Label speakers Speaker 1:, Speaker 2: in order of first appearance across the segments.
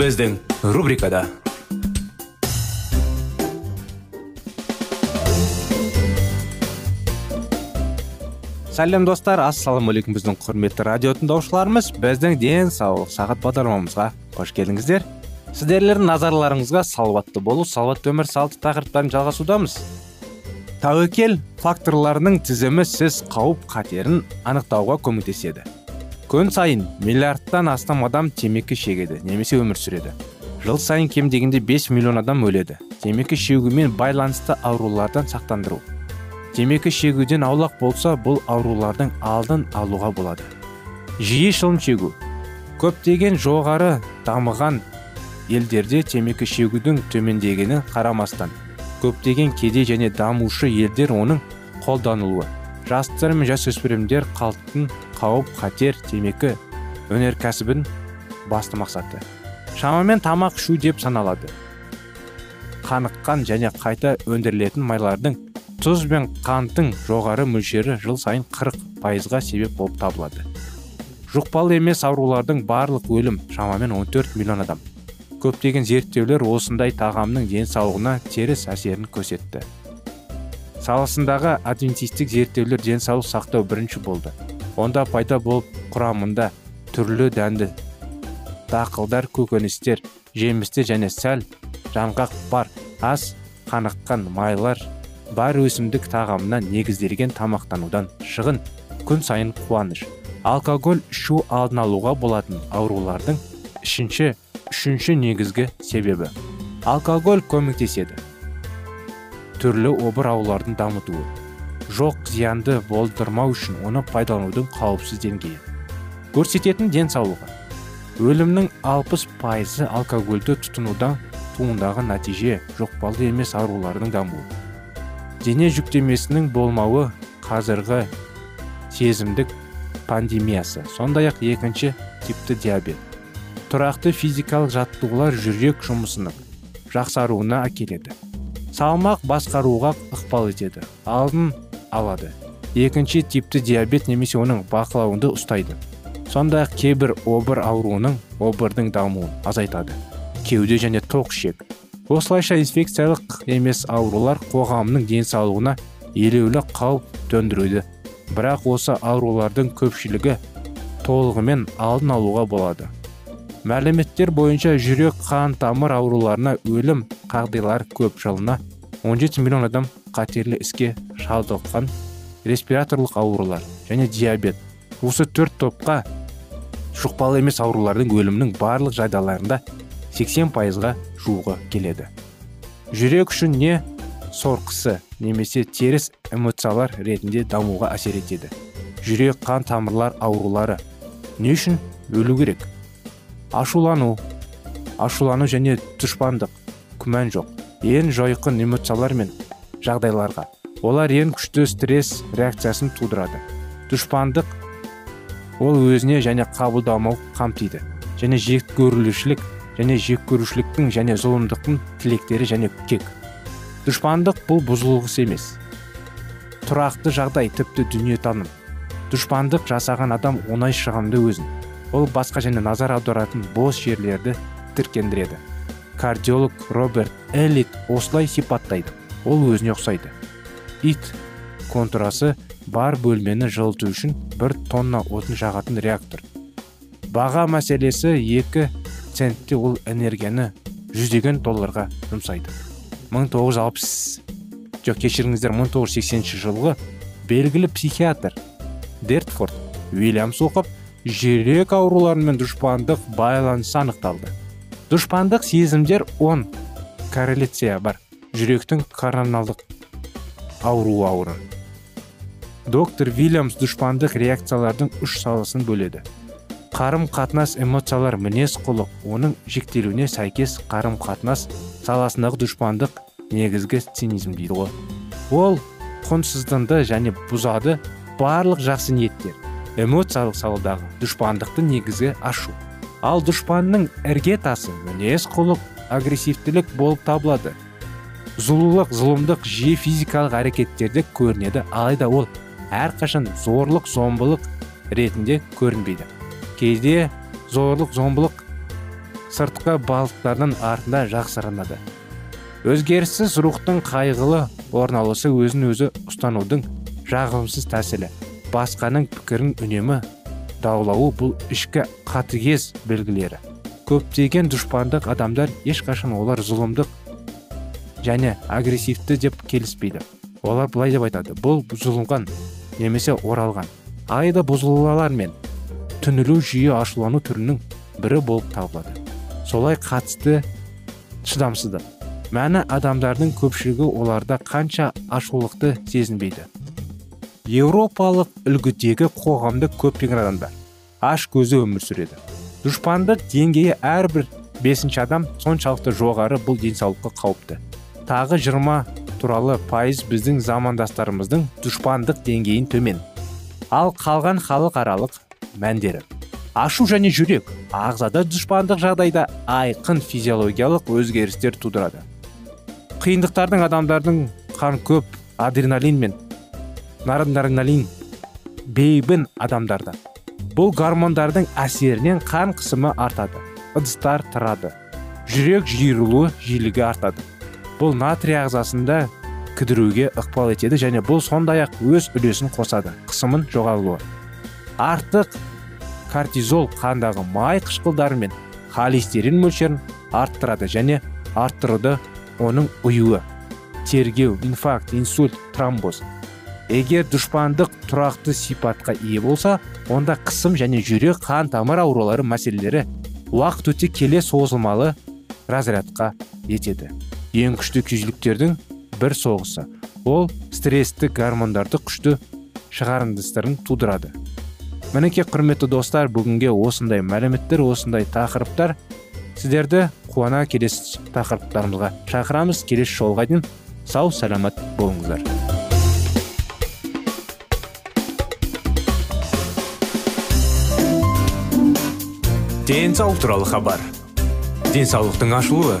Speaker 1: Біздің рубрикада сәлем достар. Ассалаумағалейкум біздің құрметті радио тыңдаушыларымыз. Біздің денсаулық сағат бағдарламамызға қош келдіңіздер. Сіздерлердің назарларыңызға салауатты болу салауатты өмір салты тақырыптарын жалғасудамыз. Тәуекел факторларының тізімі сіз қауіп қатерін анықтауға көмектеседі. Күн сайын миллиардтан астам адам темекі шегеді немесе өмір сүреді. Жыл сайын кем дегенде 5 миллион адам өледі. Темекі шегумен байланысты аурулардан сақтандыру. Темекі шегуден аулақ болса бұл аурулардың алдын алуға болады. Жиі шылым шегу. Көптеген жоғары дамыған елдерде темекі шегудің төмендегені қарамастан көптеген кедей және дамушы елдер оның қолданылуы. Жастар мен жасөспірімдер қалттың қауіп қатер темекі өнеркәсібін басты мақсаты. Шамамен тамақ ішу деп саналады. Қаныққан және қайта өндірілетін майлардың тұз бен қанттың жоғары мөлшері жыл сайын 40 пайызға себеп болып табылады. Жұқпалы емес аурулардың барлық өлім шамамен 14 миллион адам. Көптеген зерттеулер осындай тағамның денсаулығына теріс әсерін көрсетті. Саласындағы адвентистік зерттеулер денсаулық сақтау бірінші болды. Онда пайда болып құрамында түрлі дәнді дақылдар көкөністер жемістер және сәл жаңғақ бар. Ас қаныққан майлар бар өсімдік тағамына негізделген тамақтанудан шығын. Күн сайын қуаныш. Алкоголь ішу алдын алуға болатын аурулардың үшінші үшінші негізгі себебі. Алкоголь көмектеседі. Түрлі обыр аулардың дамытуы. Жоқ зиянды болдырмау үшін оны пайдаланудың қауіпсіз деңгейі. Көрсететін денсаулығы. Өлімнің 60 пайызы алкогольді тұтынудан туындаған нәтиже жұқпалы емес аурулардың дамуы. Дене жүктемесінің болмауы қазіргі сезімдік пандемиясы сондай ақ екінші типті диабет. Тұрақты физикалық жаттығулар жүрек жұмысының жақсаруына әкеледі. Салмақ басқаруға ықпал етеді. Алдын алады. Екінші типті диабет немесе оның бақылауында ұстайды. Сондай ақ кейбір обыр ауруының обырдың дамуын азайтады. Кеуде және тоқ ішек. Осылайша инфекциялық емес аурулар қоғамның денсаулығына елеулі қауіп төндіруде бірақ осы аурулардың көпшілігі толығымен алдын алуға болады. Мәліметтер бойынша жүрек қан тамыр ауруларына өлім қағдайлар көп жылына 17 миллион адам қатерлі іске шалдыққан респираторлық аурулар және диабет. Осы төрт топқа жұқпалы емес аурулардың өлімнің барлық жағдайларында 80 пайызға жуығы келеді. Жүрек үшін не сорқысы немесе теріс эмоциялар ретінде дамуға әсер етеді. Жүрек қан тамырлар аурулары не үшін өлу керек? Ашулану ашулану және дұшпандық күмән жоқ. Ең жойқын эмоциялар мен жағдайларға. Олар ең күшті стресс реакциясын тудырады. Дұшпандық ол өзіне және қабылдамау қамтиды. Және жек көрушілік және жек көрушіліктің және зұлымдықтың тілектері және кек дұшпандық бұл бұзылғыс емес. Тұрақты жағдай тіпті дүниетаным. Дұшпандық жасаған адам оңай шығамды өзін. Ол басқа және назар аударатын бос жерлерді тіркендіреді. Кардиолог роберт эллит осылай сипаттайды. Ол өзіне ұқсайды. Ит контурасы бар бөлмені жылыту үшін бір тонна отын жағатын реактор. Баға мәселесі екі центте ол энергияны жүздеген долларға жұмсайды. 1960 жоқ кешіріңіздер 1980 жылғы белгілі психиатр дертфорд уильямс оқып жүрек ауруларымен дұшпандық байланысы анықталды. Дұшпандық сезімдер 10 корреляция бар. Жүректің короналдық ауруы ауру доктор вильямс дұшпандық реакциялардың үш саласын бөледі. Қарым қатынас эмоциялар мінез құлық оның жіктелуіне сәйкес қарым қатынас саласындағы дұшпандық негізгі цинизм дейді ғой. Ол құнсыздынды және бұзады барлық жақсы ниеттер эмоциялық саладағы дұшпандықты негізгі ашу. Ал дұшпанның іргетасы мінез құлық агрессивтілік болып табылады. Зұлулық зұлымдық жиі физикалық әрекеттерде көрінеді. Алайда ол әрқашан зорлық зомбылық ретінде көрінбейді. Кейде зорлық зомбылық сыртқы балықтардың артында жақсарынады. Өзгеріссіз рухтың қайғылы орналысы өзін өзі ұстанудың жағымсыз тәсілі. Басқаның пікірін үнемі даулауы бұл ішкі қатыгез белгілері. Көптеген дұшпандық адамдар ешқашан олар зұлымдық және агрессивті деп келіспейді. Олар былай деп айтады бұл бұзылған немесе оралған. Алайда бұзылулар мен түнілу жүйе ашулану түрінің бірі болып табылады. Солай қатысты шыдамсыздық. Мәні адамдардың көпшілігі оларда қанша ашулықты сезінбейді. Еуропалық үлгідегі қоғамда көптеген адамдар аш көзі өмір сүреді. Дұшпандық деңгейі әрбір бесінші адам соншалықты жоғары бұл денсаулыққа қауіпті. Тағы жиырма туралы пайыз біздің замандастарымыздың дұшпандық деңгейін төмен. Ал қалған халықаралық мәндері. Ашу және жүрек ағзада дұшпандық жағдайда айқын физиологиялық өзгерістер тудырады. Қиындықтардың адамдардың қан көп адреналин мен норадреналин бейбін адамдарда. Бұл гормондардың әсерінен қан қысымы артады ыдыстар тұрады жүрек жиырылуы жиілігі артады. Бұл натрий ағзасында кідіруге ықпал етеді және бұл сондай ақ өз үлесін қосады қысымын жоғалуы артық кортизол қандағы май қышқылдары мен холестерин мөлшерін арттырады және арттыруды оның ұюы тергеу инфаркт инсульт тромбоз. Егер дұшпандық тұрақты сипатқа ие болса онда қысым және жүрек қан тамыр аурулары мәселелері уақыт өте келе созылмалы разрядқа етеді. Ең күшті күйзеліктердің бір соғысы. Ол стресстік гормондарды күшті шығарындыстарын тудырады. Мінекей құрметті достар бүгінге осындай мәліметтер осындай тақырыптар сіздерді қуана келесі тақырыптарымызға шақырамыз. Келесі жолға дейін сау саламат болыңыздар.
Speaker 2: Денсаулық туралы хабар. Денсаулықтың ашылуы.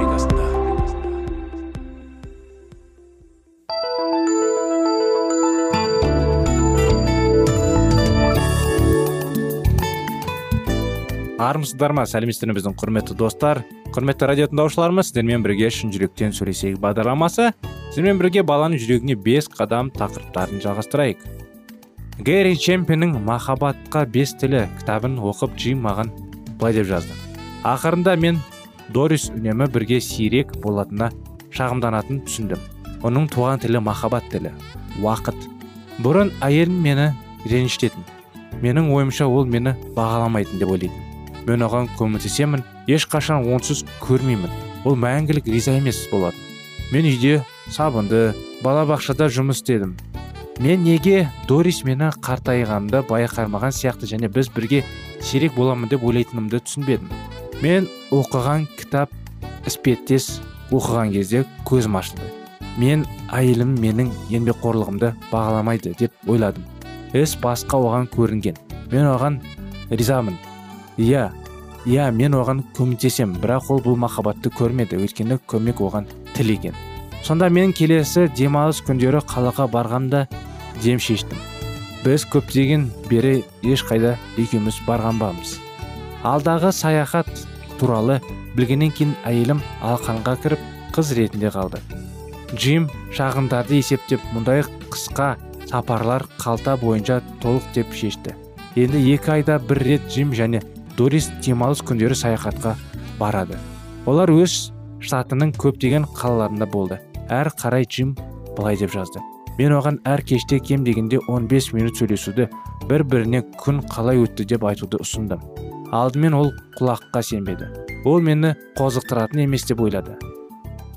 Speaker 1: Армысыздар ма сәлеметсіздер ме біздің құрметті достар құрметті радио тыңдаушыларымыз сіздермен бірге шын жүректен сөйлесейік бағдарламасы. Сіздермен бірге баланың жүрегіне бес қадам тақырыптарын жалғастырайық. Гэри чемпеннің махаббатқа бес тілі кітабын оқып джим маған былай деп жазды. Ақырында мен дорис үнемі бірге сирек болатынына шағымданатынын түсіндім. Оның туған тілі махаббат тілі уақыт. Бұрын әйелім мені ренжітетін. Менің ойымша ол мені бағаламайтын деп ойлайтын. Мен оған көмектесемін ешқашан онсыз көрмеймін. Ол мәңгілік риза емес болатын мен үйде сабынды балабақшада жұмыс істедім. Мен неге дорис мені қартайғанымды байқамаған сияқты және біз бірге сирек боламын деп ойлайтынымды түсінбедім. Мен оқыған кітап іспеттес оқыған кезде көзім ашылды. Мен әйелім менің еңбекқорлығымды бағаламайды деп ойладым. Іс басқа оған көрінген. Мен оған ризамын. Иә иә мен оған көмектесемін бірақ ол бұл махаббатты көрмеді өйткені көмек оған тілеген сонда мен келесі демалыс күндері қалаға барғанда дем шештім. Біз көптеген бері ешқайда екеуміз барғанбамыз алдағы саяхат туралы білгеннен кейін әйелім алқанға кіріп қыз ретінде қалды. Джим шағындарды есептеп мұндай қысқа сапарлар қалта бойынша толық деп шешті. Енді екі айда бір рет джим және дорис демалыс күндері саяхатқа барады. Олар өз штатының көптеген қалаларында болды. Әр қарай джим былай деп жазды. Мен оған әр кеште кем дегенде 15 минут сөйлесуді бір біріне күн қалай өтті деп айтуды ұсындым. Алдымен ол құлаққа сенбеді. Ол мені қозықтыратын емес деп ойлады.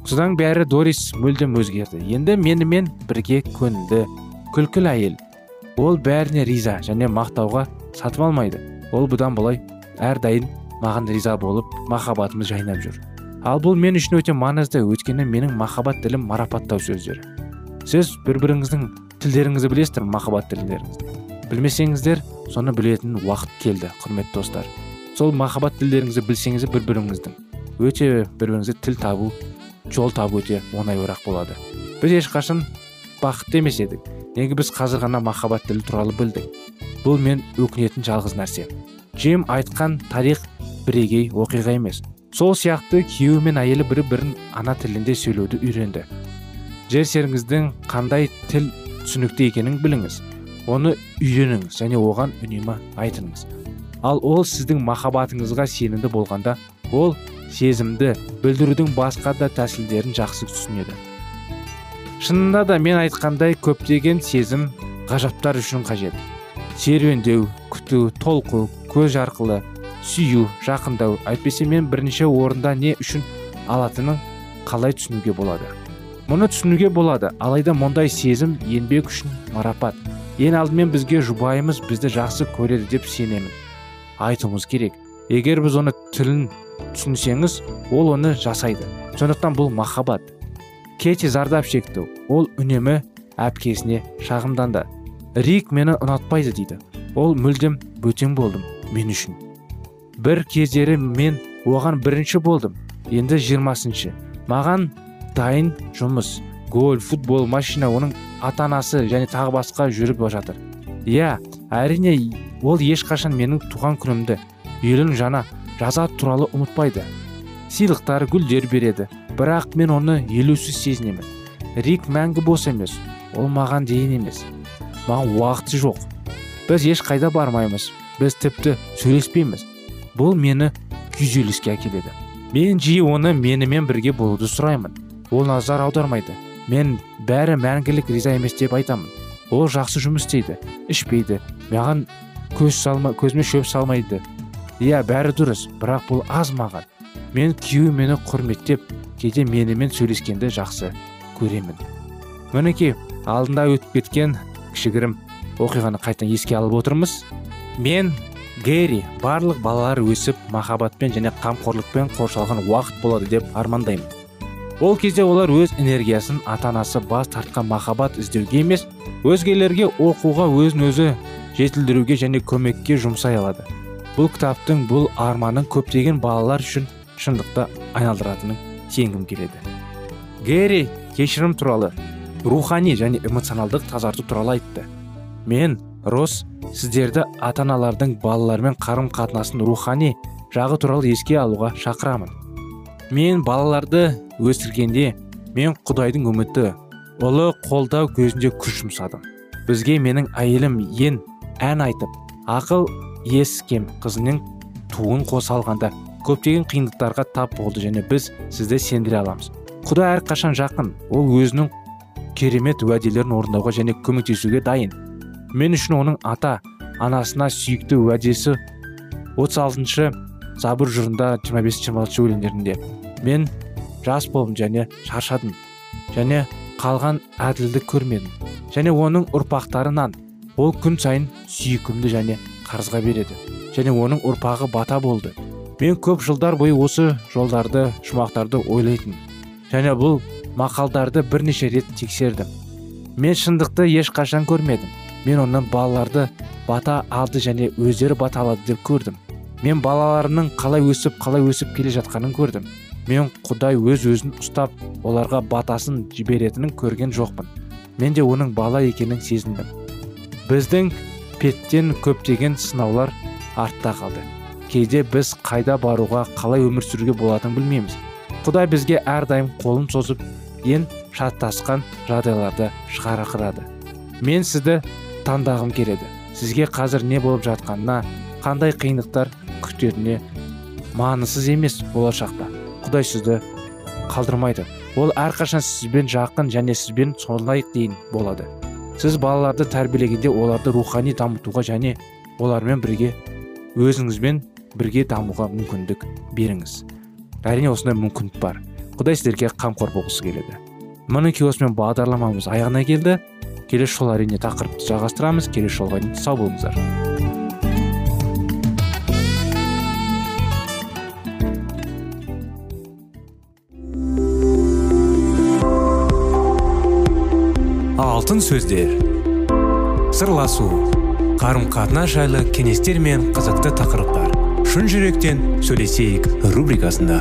Speaker 1: Содан бәрі дорис мүлдем өзгерді. Енді менімен бірге көңілді күлкілі әйел. Ол бәріне риза және мақтауға сатып алмайды. Ол бұдан былай әрдайым маған риза болып махаббатымыз жайнап жүр. Ал бұл мен үшін өте маңызды өйткені менің махаббат тілім марапаттау сөздері. Сіз бір біріңіздің тілдеріңізді білесіздер махаббат тілдеріңізді. Білмесеңіздер соны білетін уақыт келді құрметті достар. Сол махаббат тілдеріңізді білсеңіздер бір біріңіздің өте бір біріңізге тіл табу жол табу өте оңайырақ болады. Біз ешқашан бақытты емес едік. Неге біз қазір ғана махаббат тілі туралы білдік? Бұл мен өкінетін жалғыз нәрсе. Джим айтқан тарих бірегей оқиға емес. Сол сияқты күйеуі мен әйелі бірі бірін ана тілінде сөйлеуді үйренді. Жер серіңіздің қандай тіл түсінікті екенін біліңіз. Оны үйреніңіз және оған үнемі айтыңыз. Ал ол сіздің махаббатыңызға сенімді болғанда ол сезімді білдірудің басқа да тәсілдерін жақсы түсінеді. Шынында да мен айтқандай көптеген сезім ғажаптар үшін қажет. Серуендеу күту толқу көз арқылы сүю жақындау әйтпесе мен бірінші орында не үшін алатынын қалай түсінуге болады? Мұны түсінуге болады. Алайда мұндай сезім еңбек үшін марапат. Ең алдымен бізге жұбайымыз бізді жақсы көреді деп сенемін. Айтуымыз керек. Егер біз оны тілін түсінсеңіз ол оны жасайды. Сондықтан бұл махаббат. Кети зардап шекті. Ол үнемі әпкесіне шағымданды. Рик мені ұнатпайды дейді. Ол мүлдем бөтен болдым. Мен үшін. Бір кездері мен оған бірінші болдым. Енді жиырмасыншы. Маған дайын жұмыс гольф футбол машина оның ата анасы және тағы басқа жүріп жатыр. Иә әрине ол ешқашан менің туған күнімді үйлену жана жаза туралы ұмытпайды. Сыйлықтар гүлдер береді бірақ мен оны елеусіз сезінемін. Рик мәңгі бос емес ол маған дейін емес. Маған уақыты жоқ. Біз ешқайда бармаймыз. Біз тіпті сөйлеспейміз бұл мені күйзеліске әкеледі мен жиі оны менімен бірге болуды сұраймын ол назар аудармайды мен бәрі мәңгілік риза емес деп айтамын ол жақсы жұмыс істейді ішпейді маған көз салма көзіме шөп салмайды иә бәрі дұрыс бірақ бұл аз маған мен күйеуім мені құрметтеп кейде менімен сөйлескенді жақсы көремін мінекей алдында өтіп кеткен кішігірім оқиғаны қайтадан еске алып отырмыз мен гэри барлық балалар өсіп махаббатпен және қамқорлықпен қоршалған уақыт болады деп армандаймын. Ол кезде олар өз энергиясын ата анасы бас тартқан махаббат іздеуге емес өзгелерге оқуға өзін өзі жетілдіруге және көмекке жұмсай алады. Бұл кітаптың бұл арманын көптеген балалар үшін шындықты айналдыратынын сенгім келеді. Гэри кешірім туралы рухани және эмоционалдық тазарту туралы айтты. Мен рос сіздерді ата аналардың балалармен қарым қатынасын рухани жағы туралы еске алуға шақырамын. Мен балаларды өсіргенде мен құдайдың үміті ұлы қолдау көзінде күш жұмсадым. Бізге менің әйелім ен ән айтып ақыл ес кем қызының туын қоса алғанда көптеген қиындықтарға тап болды және біз сізді сендіре аламыз құдай әрқашан жақын ол өзінің керемет уәделерін орындауға және көмектесуге дайын. Мен үшін оның ата анасына сүйікті уәдесі 36 алтыншы забыр жырында 25 бесінші жиырма өлеңдерінде. Мен жас болдым және шаршадым және қалған әділдік көрмедім және оның ұрпақтарынан ол күн сайын сүйкімді және қарызға береді және оның ұрпағы бата болды. Мен көп жылдар бойы осы жолдарды жұмақтарды ойлайтын және бұл мақалдарды бірнеше рет тексердім. Мен шындықты ешқашан көрмедім. Мен онан балаларды бата алды және өздері бата алады деп көрдім. Мен балаларымның қалай өсіп қалай өсіп келе жатқанын көрдім. Мен құдай өз өзін ұстап оларға батасын жіберетінін көрген жоқпын. Мен де оның бала екенін сезіндім. Біздің петтен көптеген сынаулар артта қалды. Кейде біз қайда баруға қалай өмір сүруге болатынын білмейміз. Құдай бізге әрдайым қолын созып ен шаттасқан жағдайларды шығарақырады мен сізді таңдағым келеді. Сізге қазір не болып жатқанына қандай қиындықтар күтетініне маңызсыз емес болашақта. Құдай сізді қалдырмайды. Ол әрқашан сізбен жақын және сізбен сондай дейін болады. Сіз балаларды тәрбиелегенде оларды рухани дамытуға және олармен бірге өзіңізбен бірге дамуға мүмкіндік беріңіз. Әрине осындай мүмкіндік бар. Құдай сіздерге қамқор болғысы келеді. Мінекей осымен бағдарламамыз аяғына келді. Келесі жолы әрине тақырыпты жалғастырамыз. Келесі жолға дейін сау болыңыздар.
Speaker 2: Алтын сөздер. Сырласу. Қарым қатынас жайлы кеңестер мен қызықты тақырыптар. Шын жүректен сөйлесейік рубрикасында.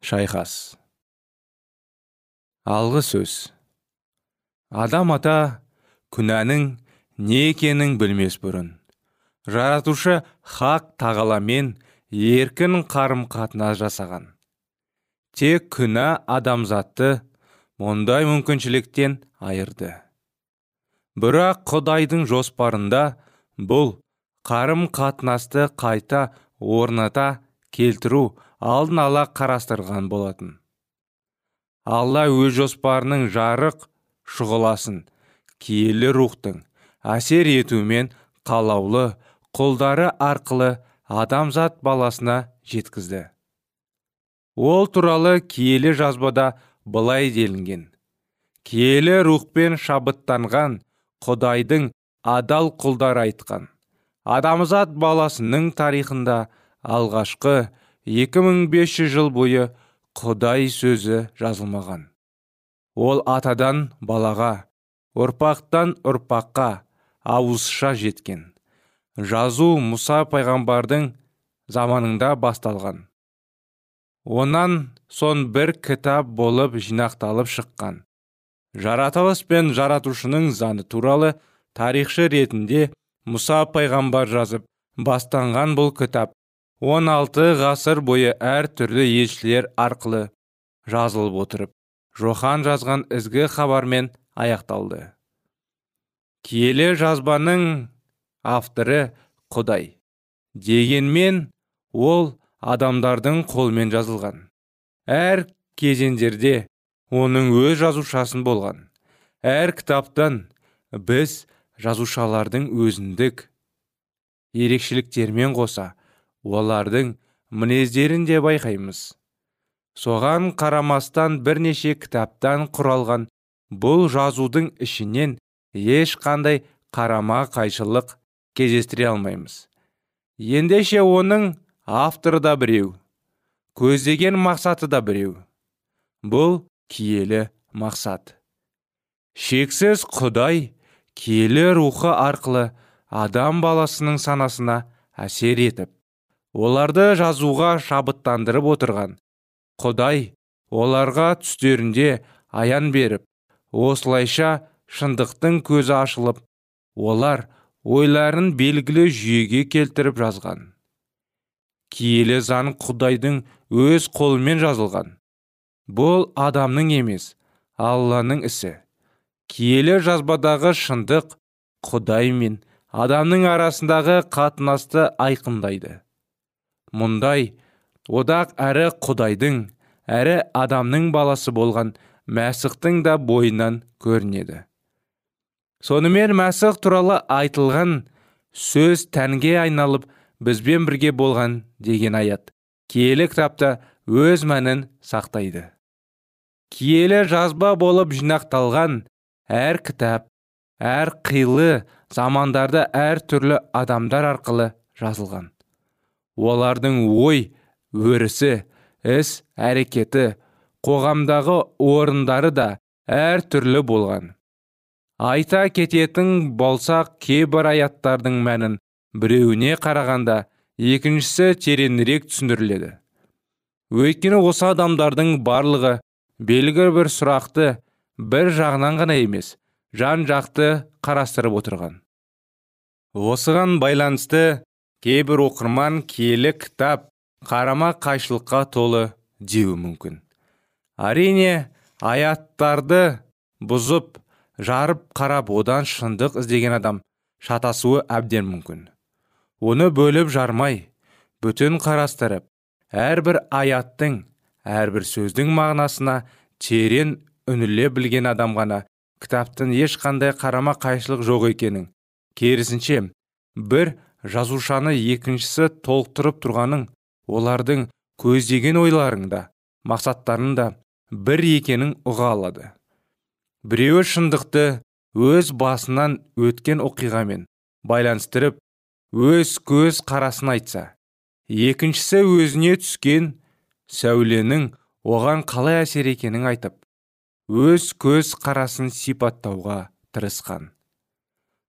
Speaker 1: шайқас. Алғы сөз. Адам ата күнәнің не екенін білмес бұрын. Жаратушы хақ тағаламен еркін қарым қатынас жасаған. Тек күнә адамзатты мұндай мүмкіншіліктен айырды. Бірақ құдайдың жоспарында бұл қарым қатынасты қайта орната келтіру алдын ала қарастырған болатын. Алла өз жоспарының жарық шұғыласын киелі рухтың әсер етумен қалаулы құлдары арқылы адамзат баласына жеткізді. Ол туралы киелі жазбада былай делінген. Киелі рухпен шабыттанған құдайдың адал құлдар айтқан. Адамзат баласының тарихында алғашқы 2500 жыл бойы құдай сөзі жазылмаған. Ол атадан балаға ұрпақтан ұрпаққа ауызша жеткен. Жазу мұса пайғамбардың заманында басталған. Онан сон бір кітап болып жинақталып шыққан. Жаратылыс пен жаратушының заңы туралы тарихшы ретінде мұса пайғамбар жазып бастанған бұл кітап 16 ғасыр бойы әр түрлі елшілер арқылы жазылып отырып жохан жазған ізгі хабармен аяқталды. Киелі жазбаның авторы құдай дегенмен ол адамдардың қолмен жазылған. Әр кезеңдерде оның өз жазушасын болған. Әр кітаптан біз жазушалардың өзіндік ерекшеліктермен қоса олардың мінездерін де байқаймыз. Соған қарамастан бірнеше кітаптан құралған бұл жазудың ішінен ешқандай қарама қайшылық кездестіре алмаймыз. Ендеше оның авторы да біреу көздеген мақсаты да біреу. Бұл киелі мақсат. Шексіз құдай киелі рухы арқылы адам баласының санасына әсер етіп оларды жазуға шабыттандырып отырған. Құдай оларға түстерінде аян беріп осылайша шындықтың көзі ашылып олар ойларын белгілі жүйеге келтіріп жазған. Киелі заң құдайдың өз қолымен жазылған. Бұл адамның емес алланың ісі. Киелі жазбадағы шындық құдай мен адамның арасындағы қатынасты айқындайды. Мұндай одақ әрі құдайдың әрі адамның баласы болған мәсіхтің да бойынан көрінеді. Сонымен мәсіх туралы айтылған сөз тәнге айналып бізбен бірге болған деген аят. Киелі кітапта өз мәнін сақтайды. Киелі жазба болып жинақталған әр кітап әр қилы замандарда әр түрлі адамдар арқылы жазылған. Олардың ой өрісі іс әрекеті қоғамдағы орындары да әр түрлі болған. Айта кететін болсақ кейбір аяттардың мәнін біреуіне қарағанда екіншісі тереңірек түсіндіріледі. Өйткені осы адамдардың барлығы белгі бір сұрақты бір жағынан ғана емес жан жақты қарастырып отырған. Осыған байланысты кейбір оқырман киелі кітап қарама қайшылыққа толы деуі мүмкін. Әрине аяттарды бұзып жарып қарап одан шындық іздеген адам шатасуы әбден мүмкін. Оны бөліп жармай бүтін қарастырып әрбір аяттың әрбір сөздің мағынасына терең үніле білген адам ғана кітаптың ешқандай қарама қайшылық жоқ екенін. Керісінше бір жазушаны екіншісі толықтырып тұрғанын олардың көздеген ойларында мақсаттарында бір екенін ұға алады. Біреуі шындықты өз басынан өткен оқиғамен байланыстырып өз көз қарасын айтса екіншісі өзіне түскен сәуленің оған қалай әсер екенін айтып өз көз қарасын сипаттауға тырысқан.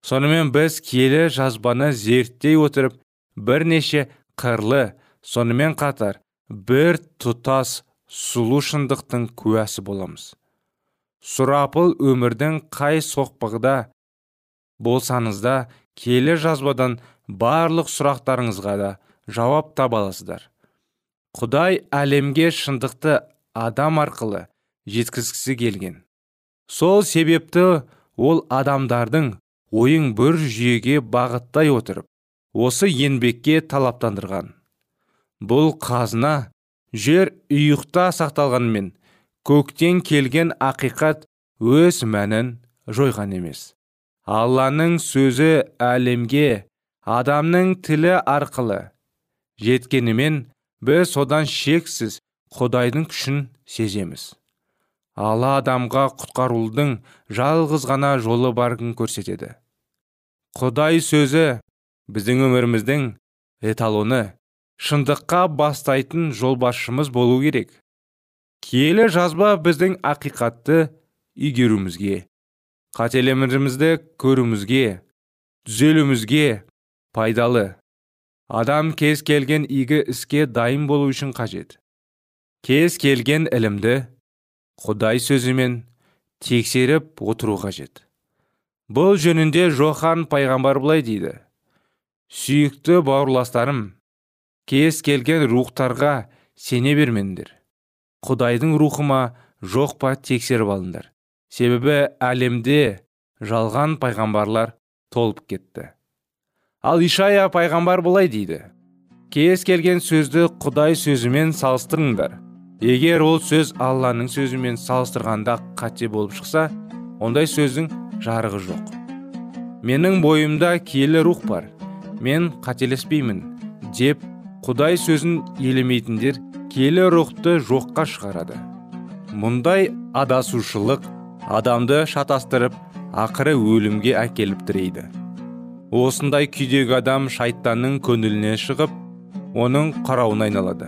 Speaker 1: Сонымен біз киелі жазбаны зерттей отырып бірнеше қырлы сонымен қатар бір тұтас сұлу шындықтың куәсі боламыз. Сұрапыл өмірдің қай соқпағда болсаңыз да келе жазбадан барлық сұрақтарыңызға да жауап таба аласыздар. Құдай әлемге шындықты адам арқылы жеткізгісі келген. Сол себепті ол адамдардың ойын бір жүйеге бағыттай отырып осы еңбекке талаптандырған. Бұл қазына жер ұйықта сақталғанмен көктен келген ақиқат өз мәнін жойған емес. Алланың сөзі әлемге адамның тілі арқылы. Жеткенімен біз содан шексіз құдайдың күшін сеземіз. Алла адамға құтқарудың жалғыз ғана жолы барын көрсетеді. Құдай сөзі біздің өміріміздің эталоны. Шындыққа бастайтын жолбасшымыз болу керек. Киелі жазба біздің ақиқатты игеруімізге қателерімізді көруімізге түзелуімізге пайдалы. Адам кез келген игі іске дайын болу үшін қажет. Кез келген ілімді құдай сөзімен тексеріп отыру қажет. Бұл жөнінде жохан пайғамбар былай дейді. Сүйікті бауырластарым кез келген рухтарға сене бермеңдер. Құдайдың рухыма жоқ па тексеріп алыңдар себебі әлемде жалған пайғамбарлар толып кетті. Ал ишая пайғамбар былай дейді. Кез келген сөзді құдай сөзімен салыстырыңдар. Егер ол сөз алланың сөзімен салыстырғанда қате болып шықса ондай сөздің жарығы жоқ. Менің бойымда киелі рух бар. Мен қателеспеймін деп құдай сөзін елемейтіндер келі рухты жоққа шығарады. Мұндай адасушылық адамды шатастырып ақыры өлімге әкеліп тірейді. Осындай күйдегі адам шайтанның көңіліне шығып оның қарауына айналады.